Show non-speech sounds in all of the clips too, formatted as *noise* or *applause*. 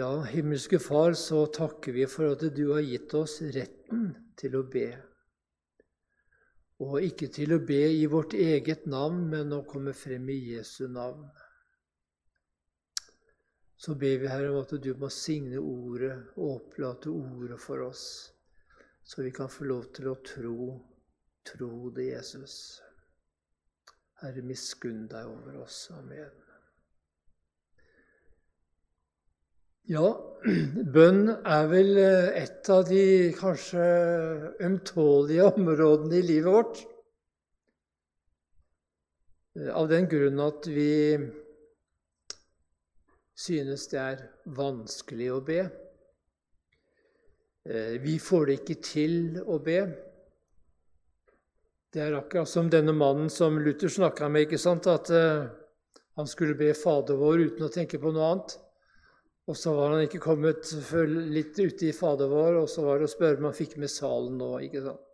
Ja, himmelske Far, så takker vi for at du har gitt oss retten til å be. Og ikke til å be i vårt eget navn, men å komme frem i Jesu navn. Så ber vi, Herre, om at du må signe ordet og opplate ordet for oss, så vi kan få lov til å tro, tro det, Jesus. Herre, miskunn deg over oss. Amen. Ja, *clears throat* bønn er vel eh, et av de kanskje ømtålige *laughs* områdene i livet vårt. Eh, av den grunn at vi synes det er vanskelig å be. Eh, vi får det ikke til å be. Det er akkurat som denne mannen som Luther snakka med, ikke sant? at han skulle be Fader vår uten å tenke på noe annet. Og så var han ikke kommet før litt ute i Fader vår, og så var det å spørre om han fikk med salen nå. ikke sant?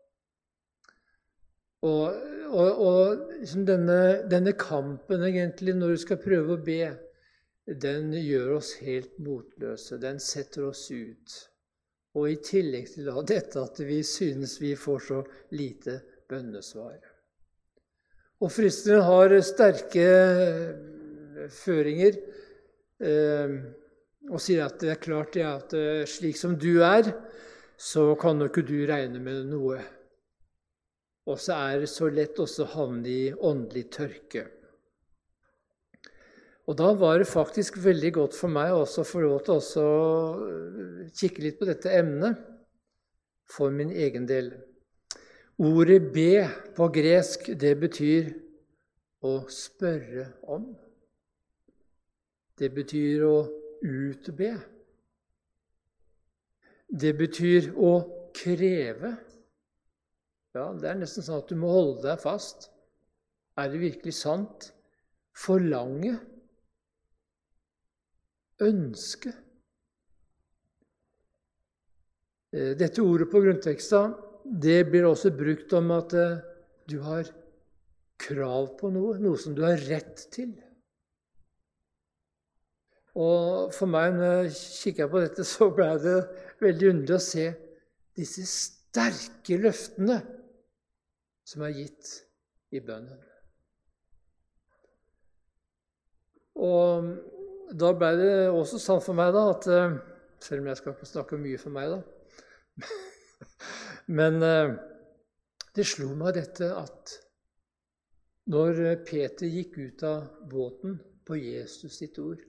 Og, og, og liksom denne, denne, kampen, egentlig, når du skal prøve å be, den gjør oss helt motløse. Den setter oss ut. Og i tillegg til dette at vi synes vi får så lite bønnesvar. Og fristeren har sterke føringer. Eh, og sier at det er klart det at eh, slik som du er, så kan jo ikke du regne med noe. Og så er det så lett også å havne i åndelig tørke. Og da var det faktisk veldig godt for meg også å få lov til å eh, kikke litt på dette emnet for min egen del. Ordet 'be' på gresk, det betyr å spørre om. Det betyr å utbe. Det betyr å kreve. Ja, Det er nesten sånn at du må holde deg fast. Er det virkelig sant? Forlange. Ønske. Eh, dette ordet på grunnteksta det blir også brukt om at eh, du har krav på noe, noe som du har rett til. Og for meg, når jeg kikka på dette, *laughs* så ble det veldig underlig å se disse sterke løftene som er gitt i bønnen. Og da ble det også sant for meg, da, at eh, Selv om jeg skal ikke snakke mye for meg, da. *laughs* Men eh, det slo meg dette at når Peter gikk ut av båten på Jesus sitt ord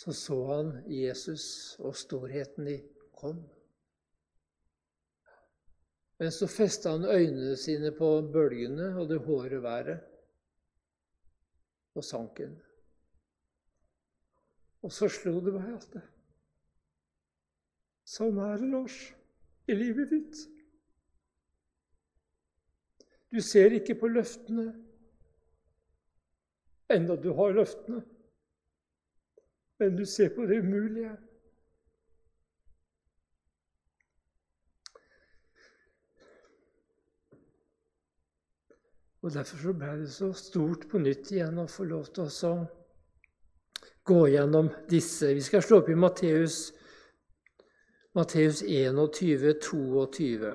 så så han Jesus og storheten i kom. Men så festa han øynene sine på bølgene og det hårde været og sank sanken. Og så slo det meg at det, sånn er det, Lars, i livet ditt. Du ser ikke på løftene enda du har løftene men du ser på det umulige. Og Derfor så ble det så stort på nytt igjen å få lov til å gå gjennom disse. Vi skal slå opp i Matteus, Matteus 21, 22.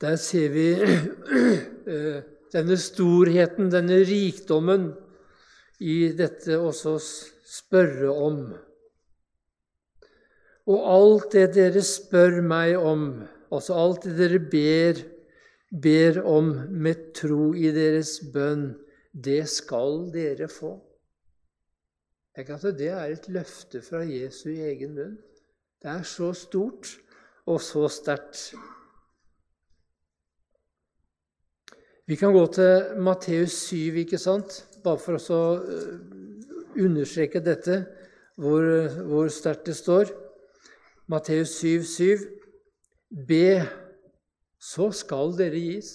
Der ser vi *clears throat* eh, denne storheten, denne rikdommen i dette også spørre om. Og alt det dere spør meg om, altså alt det dere ber, ber om med tro i deres bønn, det skal dere få. Tenk at det er et løfte fra Jesu egen munn. Det er så stort og så sterkt. Vi kan gå til Matteus 7, ikke sant? Bare for å eh, understreke dette, hvor, hvor sterkt det står. Matteus 7, 7. Be, så skal dere gis.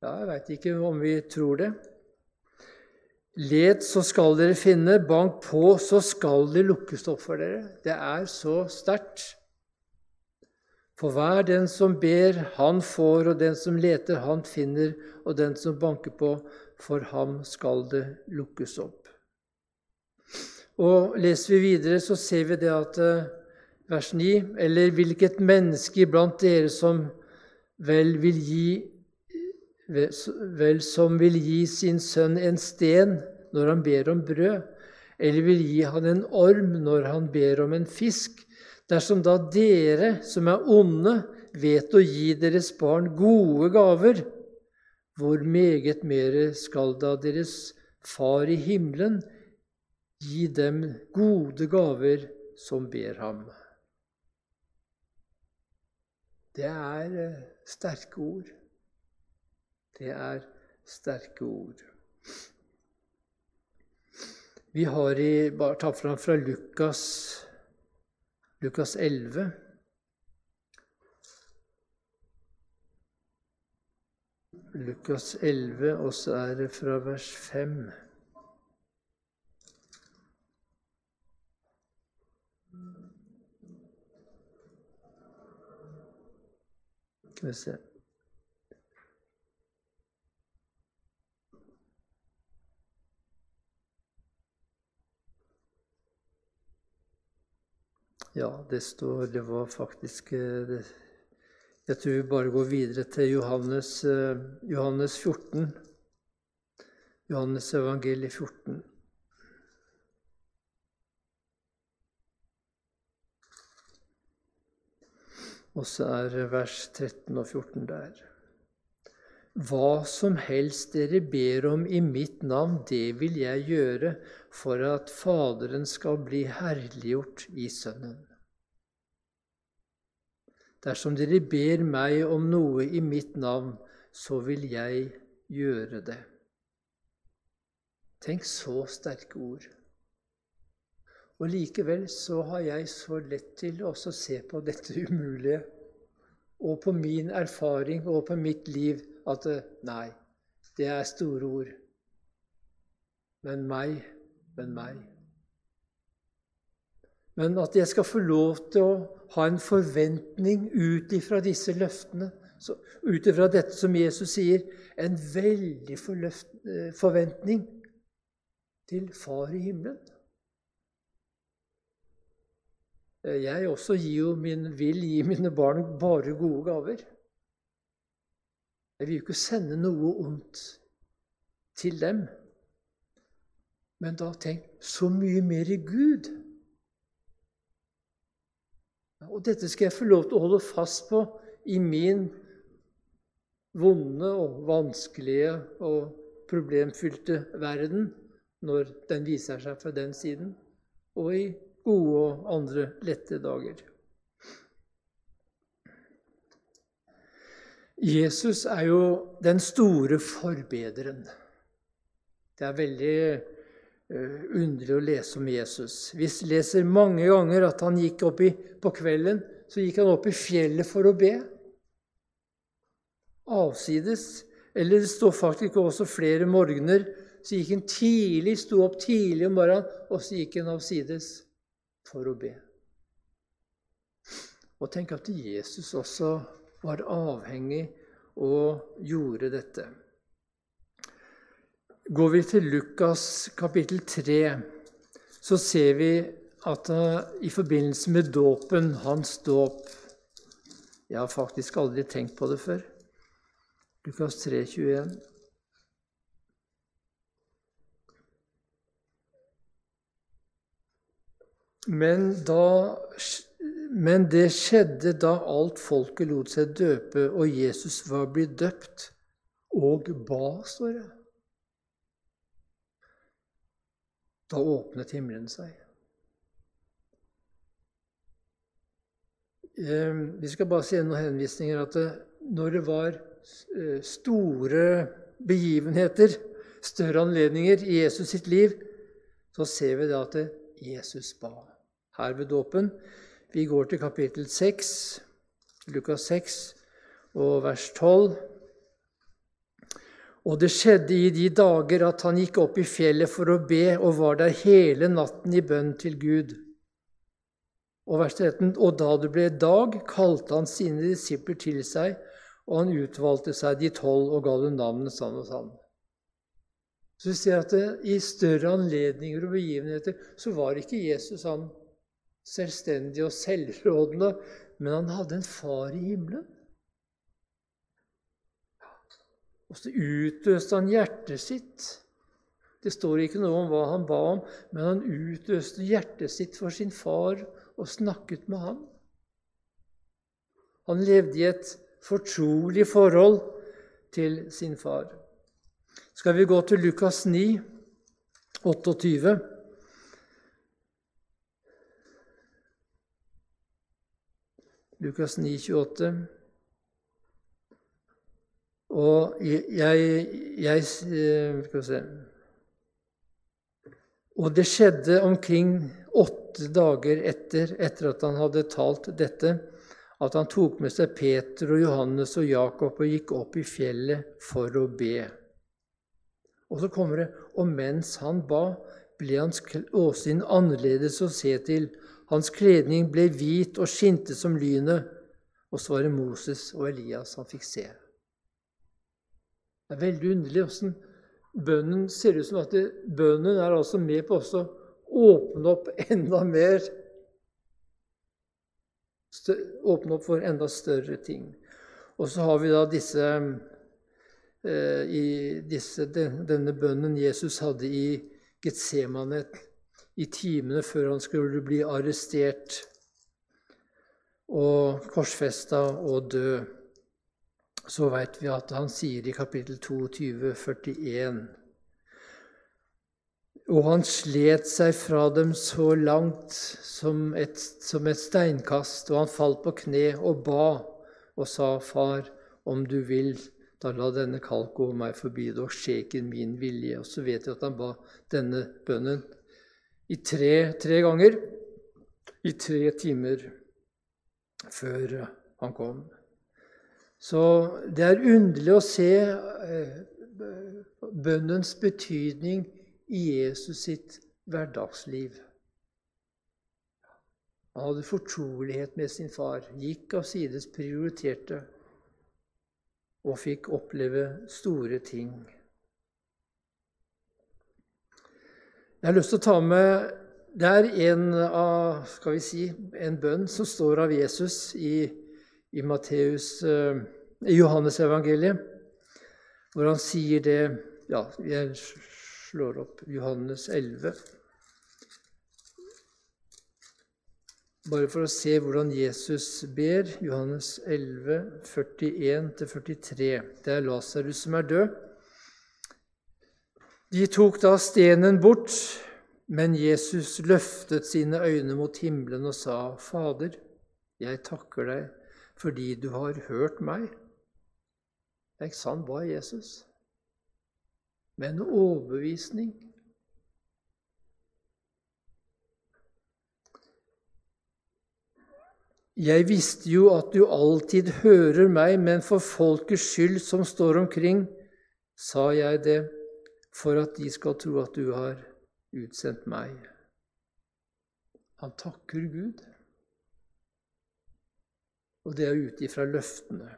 Ja, jeg veit ikke om vi tror det. Let, så skal dere finne. Bank på, så skal det lukkes opp for dere. Det er så sterkt. For hver den som ber, han får, og den som leter, han finner, og den som banker på, for ham skal det lukkes opp. Og Leser vi videre, så ser vi det at eh, vers 9.: Eller hvilket menneske blant dere som vel vil gi vel som vil gi sin sønn en sten når han ber om brød, eller vil gi han en orm når han ber om en fisk, dersom da dere som er onde, vet å gi deres barn gode gaver, hvor meget mere skal da deres Far i himmelen gi dem gode gaver som ber ham? Det er eh, sterke ord. Det er sterke ord. Vi har i, bare tatt fram fra Lukas, Lukas 11. Lukas 11, og så er det fra vers 5. Skal vi se Ja, det står Det var faktisk eh, det, Jeg tror vi bare går videre til Johannes, eh, Johannes 14. Johannes evangeliet 14. Og så er vers 13 og 14 der. Hva som helst dere ber om i mitt navn, det vil jeg gjøre, for at Faderen skal bli herliggjort i Sønnen. Dersom dere ber meg om noe i mitt navn, så vil jeg gjøre det. Tenk så sterke ord. Og likevel så har jeg så lett til å se på dette umulige, og på min erfaring og på mitt liv, at nei, det er store ord. Men meg, men meg. Men at jeg skal få lov til å ha en forventning ut ifra disse løftene, ut ifra dette som Jesus sier, en veldig eh, forventning til Far i himmelen. Eh, jeg også min, vil gi mine barn bare gode gaver. Jeg vil jo ikke sende noe ondt til dem. Men da tenk så mye mer i Gud. Og dette skal jeg få lov til å holde fast på i min vonde og vanskelige og problemfylte verden når den viser seg fra den siden, og i gode og andre lette dager. Jesus er jo den store forbederen. Det er veldig underlig å lese om Jesus. Vi leser mange ganger at han gikk opp i, på kvelden så gikk han opp i fjellet for å be. Avsides. Eller det står faktisk også flere morgener. Så gikk han tidlig, sto opp tidlig om morgenen, og så gikk han avsides for å be. Og tenk at Jesus også var avhengig og gjorde dette. Går vi til Lukas kapittel 3, så ser vi at uh, i forbindelse med dåpen, hans dåp Jeg har faktisk aldri tenkt på det før. Lukas 3, 21. Men, da, men det skjedde da alt folket lot seg døpe, og Jesus var blitt døpt, og ba, står det. Da åpnet himmelen seg. Ehm, vi skal bare se noen henvisninger at når det var eh, store begivenheter, større anledninger i Jesus sitt liv, så ser vi da at Jesus ba. Her ved dåpen. Vi går til kapittel 6, Lukas 6 og vers 12. Og det skjedde i de dager at han gikk opp i fjellet for å be, og var der hele natten i bønn til Gud. Og vers 13, og da det ble dag, kalte han sine disipler til seg, og han utvalgte seg de tolv og ga dem navnet sånn og sånn. Så vi ser at det, I større anledninger og begivenheter så var ikke Jesus han selvstendig og selvrådende, men han hadde en far i himmelen. Og så utløste han hjertet sitt. Det står ikke noe om hva han ba om, men han utløste hjertet sitt for sin far og snakket med ham. Han levde i et fortrolig forhold til sin far. Skal vi gå til Lukas 9, 28? Lukas 9, 28. Og jeg, jeg eh, Skal vi se Og det skjedde omkring åtte dager etter, etter at han hadde talt dette, at han tok med seg Peter og Johannes og Jakob og gikk opp i fjellet for å be. Og så kommer det Og mens han ba, ble hans åsyn annerledes å se til. Hans kledning ble hvit og skinte som lynet. Og så var det Moses og Elias han fikk se. Det er veldig underlig åssen bønnen ser ut som at det, bønnen er altså med på å åpne opp enda mer. Åpne opp for enda større ting. Og så har vi da disse, eh, i disse, denne bønnen Jesus hadde i Getsemane i timene før han skulle bli arrestert og korsfesta og dø så veit vi at han sier i kapittel 22, 41 Og han slet seg fra dem så langt som et, som et steinkast, og han falt på kne og ba og sa, Far, om du vil, da la denne kalk gå meg forbi, dog skje ikke min vilje. Og så vet vi at han ba denne bønnen i tre, tre ganger i tre timer før han kom. Så det er underlig å se eh, bønnens betydning i Jesus sitt hverdagsliv. Han hadde fortrolighet med sin far, gikk av sides, prioriterte og fikk oppleve store ting. Jeg har lyst til å ta med Det er en, av, skal vi si, en bønn som står av Jesus i i Matteus, eh, Johannes evangeliet, hvor han sier det Ja, jeg slår opp Johannes 11. Bare for å se hvordan Jesus ber. Johannes 11, 41-43. Det er Lasarus som er død. De tok da stenen bort, men Jesus løftet sine øyne mot himmelen og sa, Fader, jeg takker deg fordi du har hørt meg. Det er ikke sant, var Jesus. Men overbevisning. Jeg visste jo at du alltid hører meg, men for folkets skyld som står omkring, sa jeg det, for at de skal tro at du har utsendt meg. Han takker Gud. Og det er ut ifra løftene.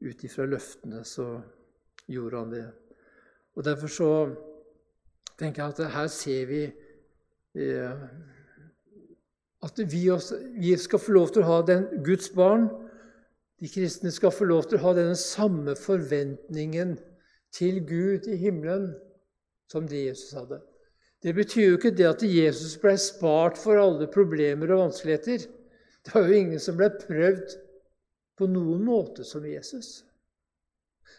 Ut ifra løftene så gjorde han det. Og Derfor så tenker jeg at her ser vi eh, at vi, også, vi skal få lov til å ha den Guds barn. De kristne skal få lov til å ha denne samme forventningen til Gud i himmelen som det Jesus hadde. Det betyr jo ikke det at Jesus ble spart for alle problemer og vanskeligheter. Det var jo ingen som ble prøvd på noen måte som Jesus.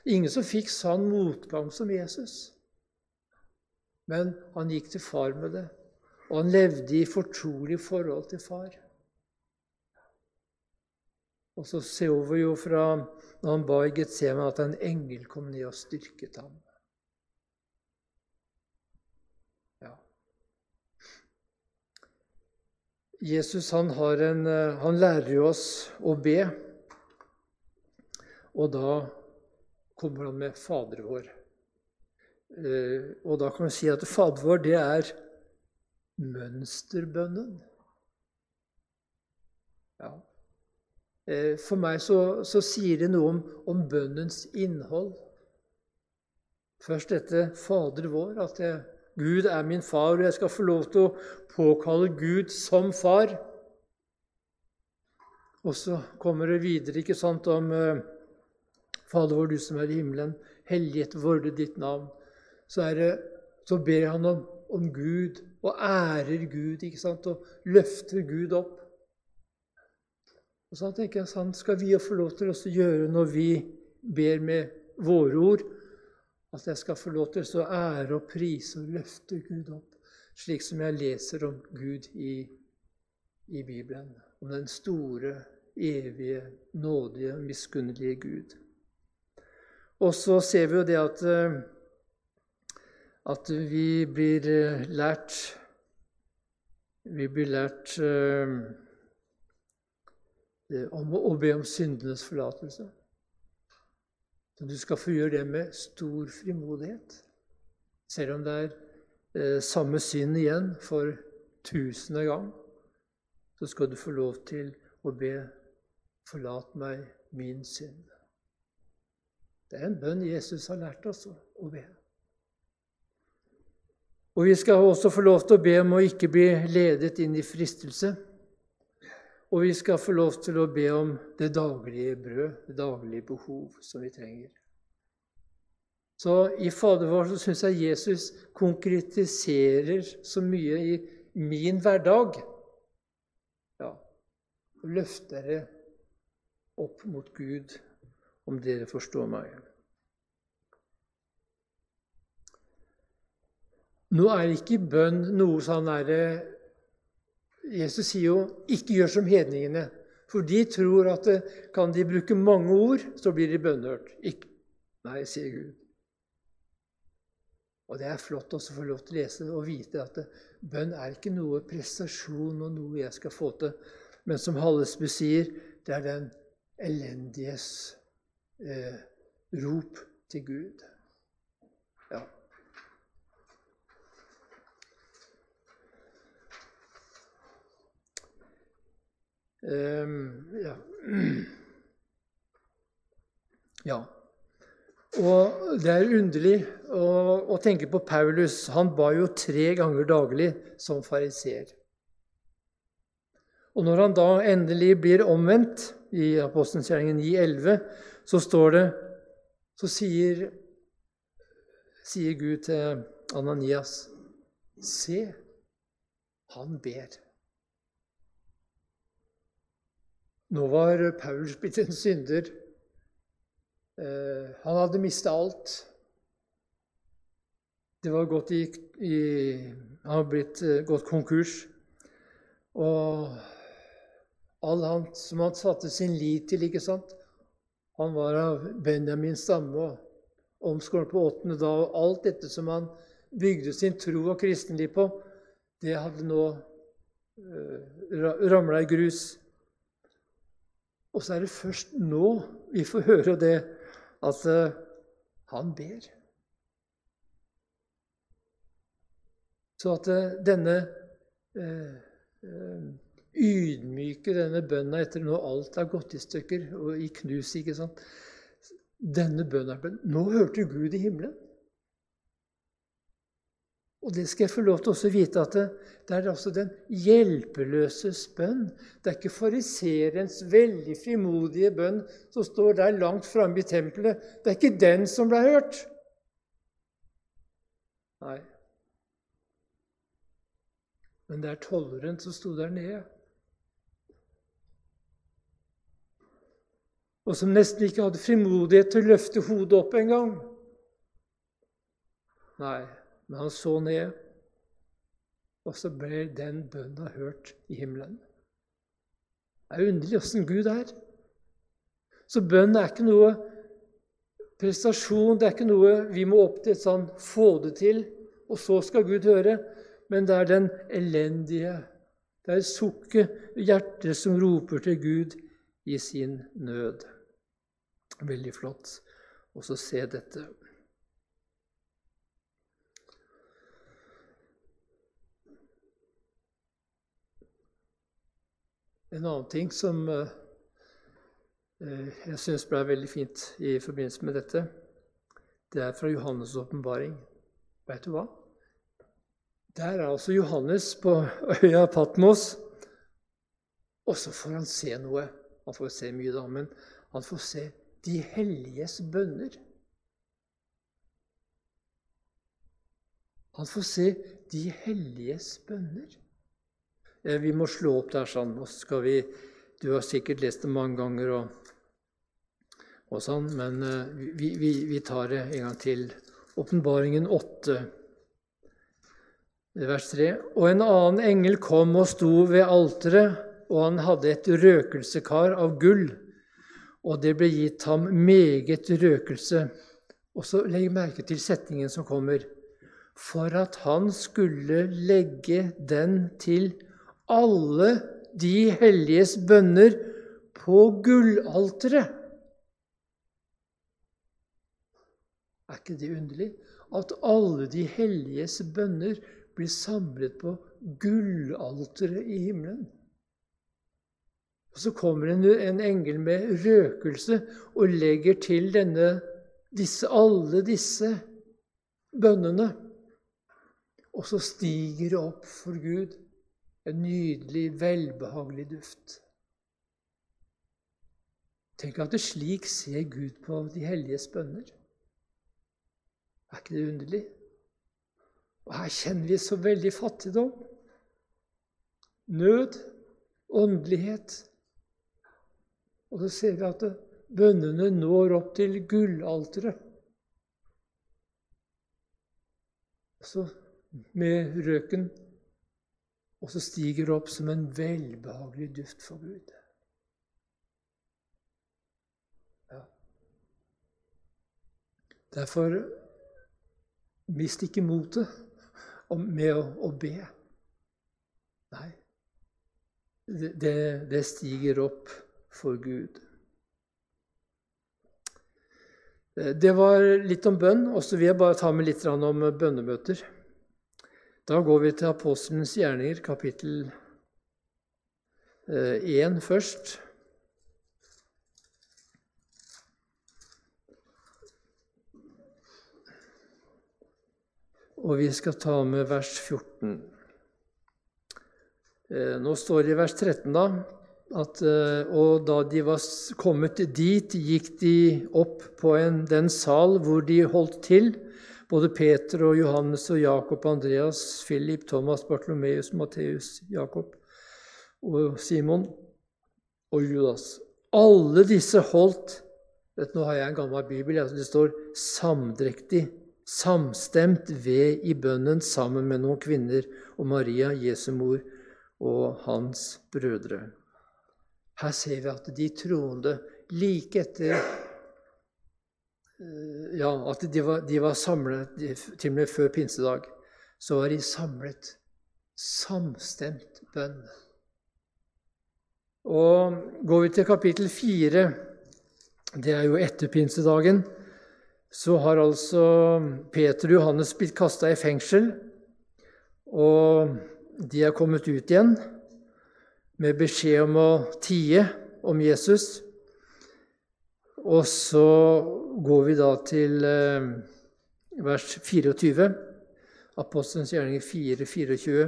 Ingen som fikk sann motgang som Jesus. Men han gikk til far med det, og han levde i fortrolig forhold til far. Og så ser vi jo fra når han ba i Getsemen, at en engel kom ned og styrket ham. Jesus han, en, eh, han lærer jo oss å be, og da kommer han med Fader vår. Eh, og da kan vi si at Fader vår, det er mønsterbønnen. Ja. Eh, for meg så, så sier det noe om, om, bønnens innhold. Først dette Fader vår, at jeg, Gud er min far, og jeg skal få lov til å påkalle Gud som far. Og så kommer det videre ikke sant, om eh, Fader vår, du som er i himmelen, helliget vorde ditt navn. Så, det, så ber han om, om, Gud og ærer Gud ikke sant, og løfter Gud opp. Og så tenker jeg sånn skal vi få lov til å gjøre når vi ber med våre ord. At jeg skal få lov til å ære og prise og løfte Gud opp, slik som jeg leser om Gud i, i Bibelen om den store, evige, nådige, miskunnelige Gud. Og så ser vi jo det at, eh, at vi blir eh, lært Vi blir lært uh, om å be om syndenes forlatelse. Så du skal få gjøre det med stor frimodighet. Selv om det er eh, samme synd igjen for tusende gang så skal du få lov til å be 'Forlat meg min synd'. Det er en bønn Jesus har lært oss å be. Og vi skal også få lov til å be om å ikke bli ledet inn i fristelse. Og vi skal få lov til å be om det daglige brød, det daglige behov som vi trenger. Så i Fader vår så syns jeg Jesus konkretiserer så mye i min hverdag Ja, løft dere opp mot Gud, om dere forstår meg. Nå er ikke bønn noe sånn derre Jesus sier jo 'ikke gjør som hedningene', for de tror at kan de bruke mange ord, så blir de bønnhørt. Ikke. Nei, sier Gud. Og det er flott også å få lov til å lese og vite at bønn er ikke noe prestasjon og noe jeg skal få til. Men som Hallesby sier, det er den elendiges eh, rop til Gud. Ja. ja. Og det er underlig å, å, tenke på Paulus. Han ba jo tre ganger daglig som fariseer. Og når han da endelig blir omvendt, i Apostelens 9,11, så står det Så sier, sier Gud til Ananias Se, han ber. Nå var Paulus blitt en synder. Eh, han hadde mista alt. Det var gått i, i, Han var blitt uh, gått konkurs. Og All han som han satte sin lit til. ikke sant? Han var av Benjamins stamme og omskåret på åttende dag. Og alt dette som han bygde sin tro og kristenliv på, det hadde nå uh, ramla i grus. Og så er det først nå vi får høre det at uh, han ber. Så at uh, denne uh, ydmyke denne bønna etter når alt er gått i stykker og i knus. ikke sant? Denne bønnen Nå hørte Gud i himmelen. Og det skal jeg få lov til å vite at det, det er altså den hjelpeløses bønn. Det er ikke fariserens veldig frimodige bønn som står der langt framme i tempelet. Det er ikke den som ble hørt. Nei. Men det er tolleren som sto der nede. og som nesten ikke hadde frimodighet til å løfte hodet opp engang. Nei, men han så ned, og så ble den bønna hørt i himmelen. Det er underlig åssen Gud er. Så bønn er ikke noe prestasjon, det er ikke noe vi må opp til sånn få det til, og så skal Gud høre. Men det er den elendige, det er sukket, hjertet som roper til Gud i sin nød. Veldig flott å se dette. En annen ting som eh, eh, jeg syns ble veldig fint i forbindelse med dette, det er fra Johannes' åpenbaring. Veit du hva? Der er altså Johannes på øya Patmos, og så får han se noe. Han får se mye, da, men han får se de helliges bønner. Han får se de helliges bønner. Eh, vi må slå opp der sånn. og så skal vi, Du har sikkert lest det mange ganger, og, og sånn, men uh, vi, vi, vi, tar det en gang til. Åpenbaringen 8, vers 3. Og en annen engel kom og sto ved alteret, og han hadde et røkelsekar av gull, og det ble gitt ham meget røkelse. Og så legg merke til setningen som kommer. For at han skulle legge den til alle de helliges bønner på gullalteret. Er ikke det underlig? At alle de helliges bønner blir samlet på gullalteret i himmelen. Og Så kommer en, en engel med røkelse og legger til denne, disse, alle disse bønnene. Og så stiger det opp for Gud en nydelig, velbehagelig duft. Tenk at det slik ser Gud på de helliges bønner. Er ikke det underlig? Og her kjenner vi så veldig fattigdom, nød, åndelighet. Og så ser vi at bønnene når opp til gullalteret. Så med røken og så stiger det opp som en velbehagelig duft for Gud. Ja. Derfor mist ikke motet med å, å be. Nei, det, det stiger opp for Gud. Det var litt om bønn, og så vil jeg bare ta med litt om bønnemøter. Da går vi til apostelens gjerninger, kapittel 1 eh, først. Og vi skal ta med vers 14. Eh, nå står det i vers 13 da, at eh, og da de var kommet dit, gikk de opp på en, den sal hvor de holdt til både Peter og Johannes og Jakob, Andreas, Philip, Thomas, Bartlomeus, Matteus, Jakob og Simon og Judas. Alle disse holdt vet, Nå har jeg en gammel bibel. Altså det står 'samdrektig', samstemt ved i bønnen sammen med noen kvinner og Maria, Jesu mor, og hans brødre. Her ser vi at de troende like etter ja, at de var, de var samlet til og med før pinsedag. Så var de samlet. Samstemt bønn. Og Går vi til kapittel fire, det er jo etter pinsedagen, så har altså Peter og Johannes blitt kasta i fengsel. Og de er kommet ut igjen med beskjed om å tie om Jesus. Og så går vi da til eh, vers 24, Apostelens gjerninger 4, 24.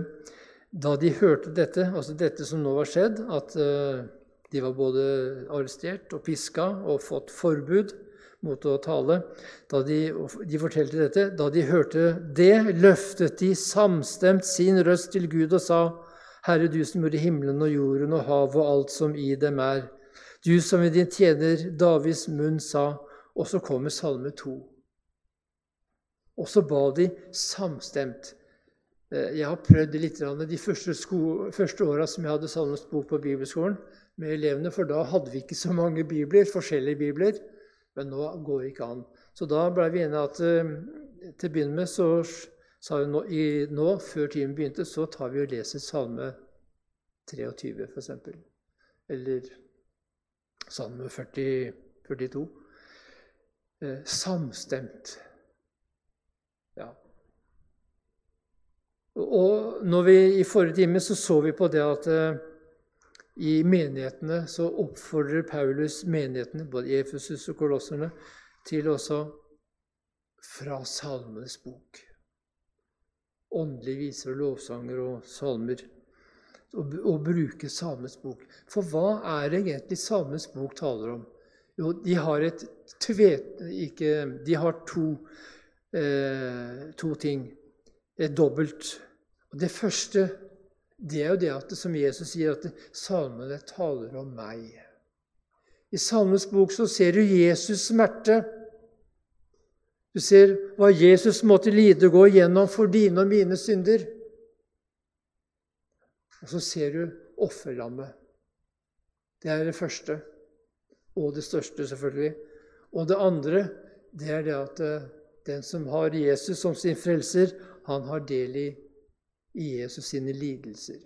Da de hørte dette, altså dette som nå var skjedd, at eh, de var både arrestert og piska og fått forbud mot å tale da de, de fortalte dette. Da de hørte det, løftet de samstemt sin røst til Gud og sa:" Herre, du som gjorde himmelen og jorden og havet og alt som i dem er. Du som ved din tjener Davids munn sa Og så kommer Salme 2. Og så ba de samstemt. Eh, jeg har prøvd litt de første, første åra som jeg hadde Salmens bok på bibelskolen med elevene, for da hadde vi ikke så mange bibler, forskjellige bibler. Men nå går det ikke an. Så da ble vi enige at eh, til å begynne med så sa hun nå, nå, før timen begynte, så tar vi og leser Salme 23, f.eks. Eller Salme 40, 42. Eh, samstemt. Ja. Og når vi I forrige time så, så vi på det at eh, i menighetene så oppfordrer Paulus menighetene, både Efesus og kolosserne, til også fra Salmenes bok. Åndelige viser og lovsanger og salmer. Å bruke Salmenes bok. For hva er det egentlig Salmenes bok taler om? Jo, de har et tvet... Ikke De har to, eh, to ting. Et dobbelt. Og det første det er jo det at, som Jesus sier, at salmene taler om meg. I Salmens bok så ser du Jesus' smerte. Du ser hva Jesus måtte lide og gå igjennom for dine og mine synder. Og så ser du offerlammet. Det er det første. Og det største, selvfølgelig. Og det andre, det er det at eh, den som har Jesus som sin frelser, han har del i, i Jesus sine lidelser.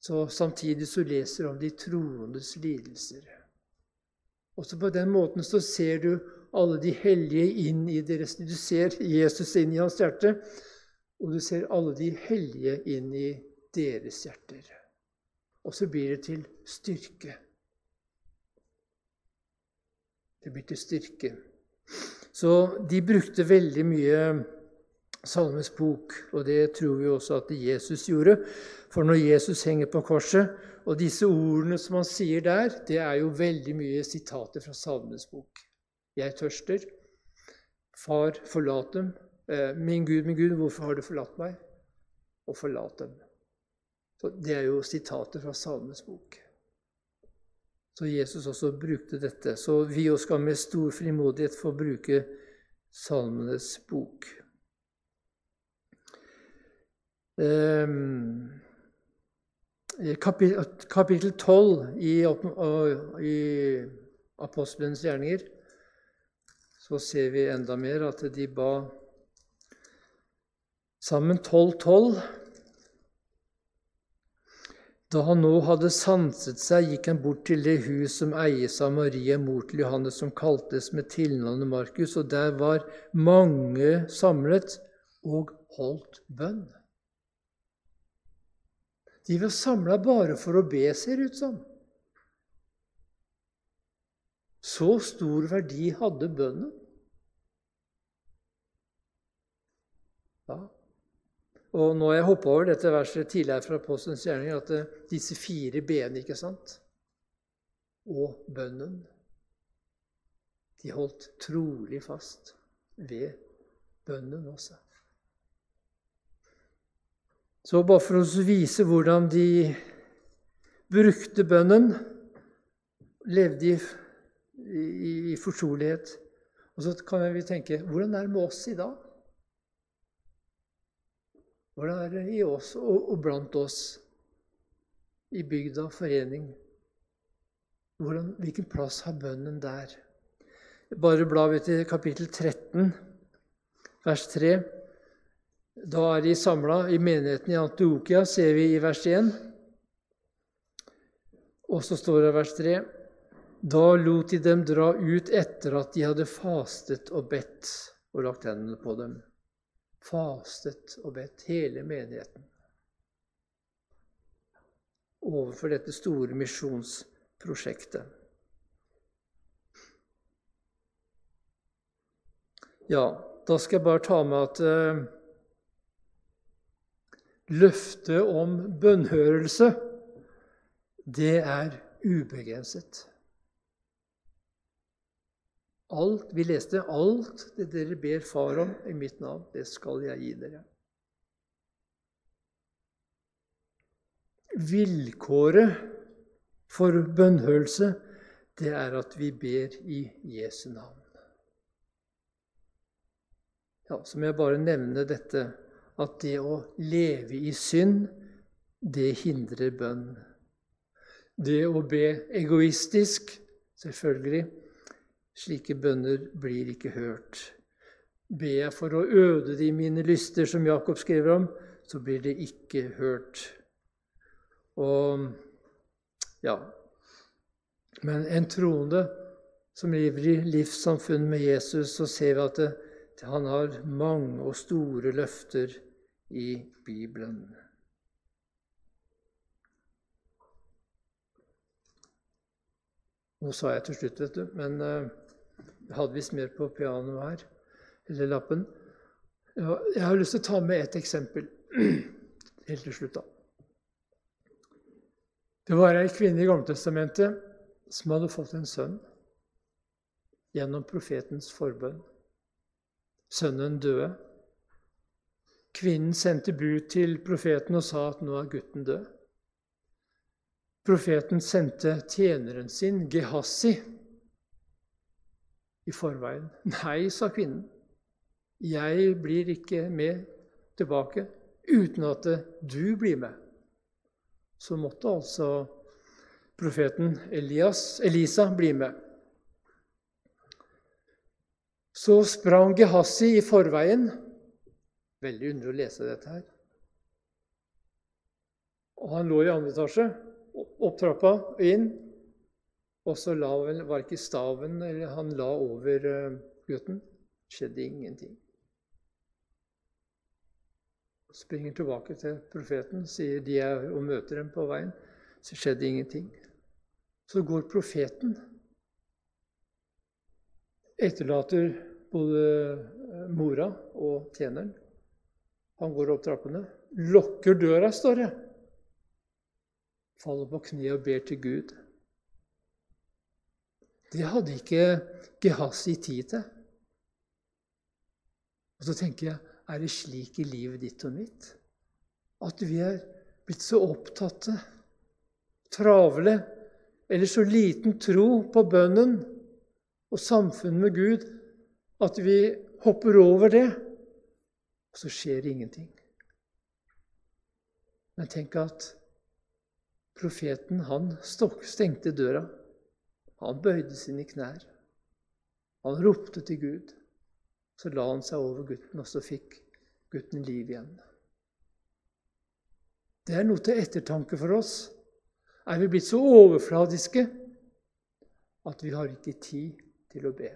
Så Samtidig så leser du om de troendes lidelser. Også på den måten så ser du alle de hellige inn i deres Du ser Jesus inn i hans hjerte, og du ser alle de hellige inn i deres hjerter. Og så blir det til styrke. Det blir til styrke. Så de brukte veldig mye Salmes bok, og det tror vi også at Jesus gjorde. For når Jesus henger på korset, og disse ordene som han sier der, det er jo veldig mye sitater fra Salmenes bok. Jeg tørster. Far, forlat dem. Eh, min Gud, min Gud, hvorfor har du forlatt meg? Og forlat dem. Så det er jo sitater fra Salmens bok. Så Jesus også brukte dette. Så vi også skal med stor frimodighet få bruke Salmenes bok. Um, kapittel 12 i, i Apostelens gjerninger så ser vi enda mer at de ba sammen 12-12. Da han nå hadde sanset seg, gikk han bort til det hus som eies av Maria, mor til Johannes, som kaltes med tilnavnet Markus, og der var mange samlet og holdt bønn. De var samla bare for å be, ser det ut som. Så stor verdi hadde bønnen. Ja. Og nå har jeg hoppa over dette verset tidligere fra Apostelens gjerning, at eh, disse fire b-ene, ikke sant, og bønnen, de holdt trolig fast ved bønnen også. Så bare for å vise hvordan de brukte bønnen, levde i, i, i fortrolighet. Og så kan vi tenke hvordan er det med oss i dag? Hvordan er det i oss og, og blant oss i bygda forening? Hvordan, hvilken plass har bønnen der? Bare bla vi til kapittel 13, vers 3. Da er de samla i menigheten i Antiokia, ser vi i vers 1. Og så står det vers 3.: Da lot de dem dra ut etter at de hadde fastet og bedt og lagt hendene på dem fastet og bedt, hele menigheten, overfor dette store misjonsprosjektet. Ja, da skal jeg bare ta med at uh, løftet om bønnhørelse, det er ubegrenset. Alt, Vi leste alt det dere ber Far om i mitt navn, det skal jeg gi dere. Vilkåret for bønnhørelse, det er at vi ber i Jesu navn. Ja, Så må jeg bare nevne dette at det å leve i synd, det hindrer bønn. Det å be egoistisk, selvfølgelig, Slike bønner blir ikke hørt. Ber jeg for å øde de mine lyster, som Jakob skriver om, så blir det ikke hørt. Og ja Men en troende som lever i livssamfunn med Jesus, så ser vi at det, han har mange og store løfter i Bibelen. Nå sa jeg til slutt, vet du, men jeg hadde visst mer på pianoet her, eller lappen. Jeg har lyst til å ta med et eksempel helt til slutt. da. Det var ei kvinne i Gammeltestamentet som hadde fått en sønn gjennom profetens forbønn. Sønnen døde. Kvinnen sendte bud til profeten og sa at nå er gutten død. Profeten sendte tjeneren sin, Gehassi, i forveien. Nei, sa kvinnen. Jeg blir ikke med tilbake uten at du blir med. Så måtte altså profeten Elias, Elisa bli med. Så sprang Gehassi i forveien. Veldig underlig å lese dette her. Og han lå i andre etasje opp trappa og inn. Og så la vel, var ikke staven eller Han la over uh, gutten. Skjedde ingenting. Springer tilbake til profeten, sier de er og møter dem på veien. Så skjedde ingenting. Så går profeten. Etterlater både eh, mora og tjeneren. Han går opp trappene. Lukker døra, står det faller på kne og ber til Gud. Det hadde ikke Gehazi tid til. Og så tenker jeg, er det slik i livet ditt og mitt? At vi er blitt så opptatte, travle, eller så liten tro på bønnen og samfunnet med Gud at vi hopper over det, og så skjer ingenting. Men tenk at Profeten han stengte døra. Han bøyde sine knær. Han ropte til Gud. Så la han seg over gutten, og så fikk gutten liv igjen. Det er noe til ettertanke for oss. Er vi blitt så overfladiske at vi har ikke tid til å be?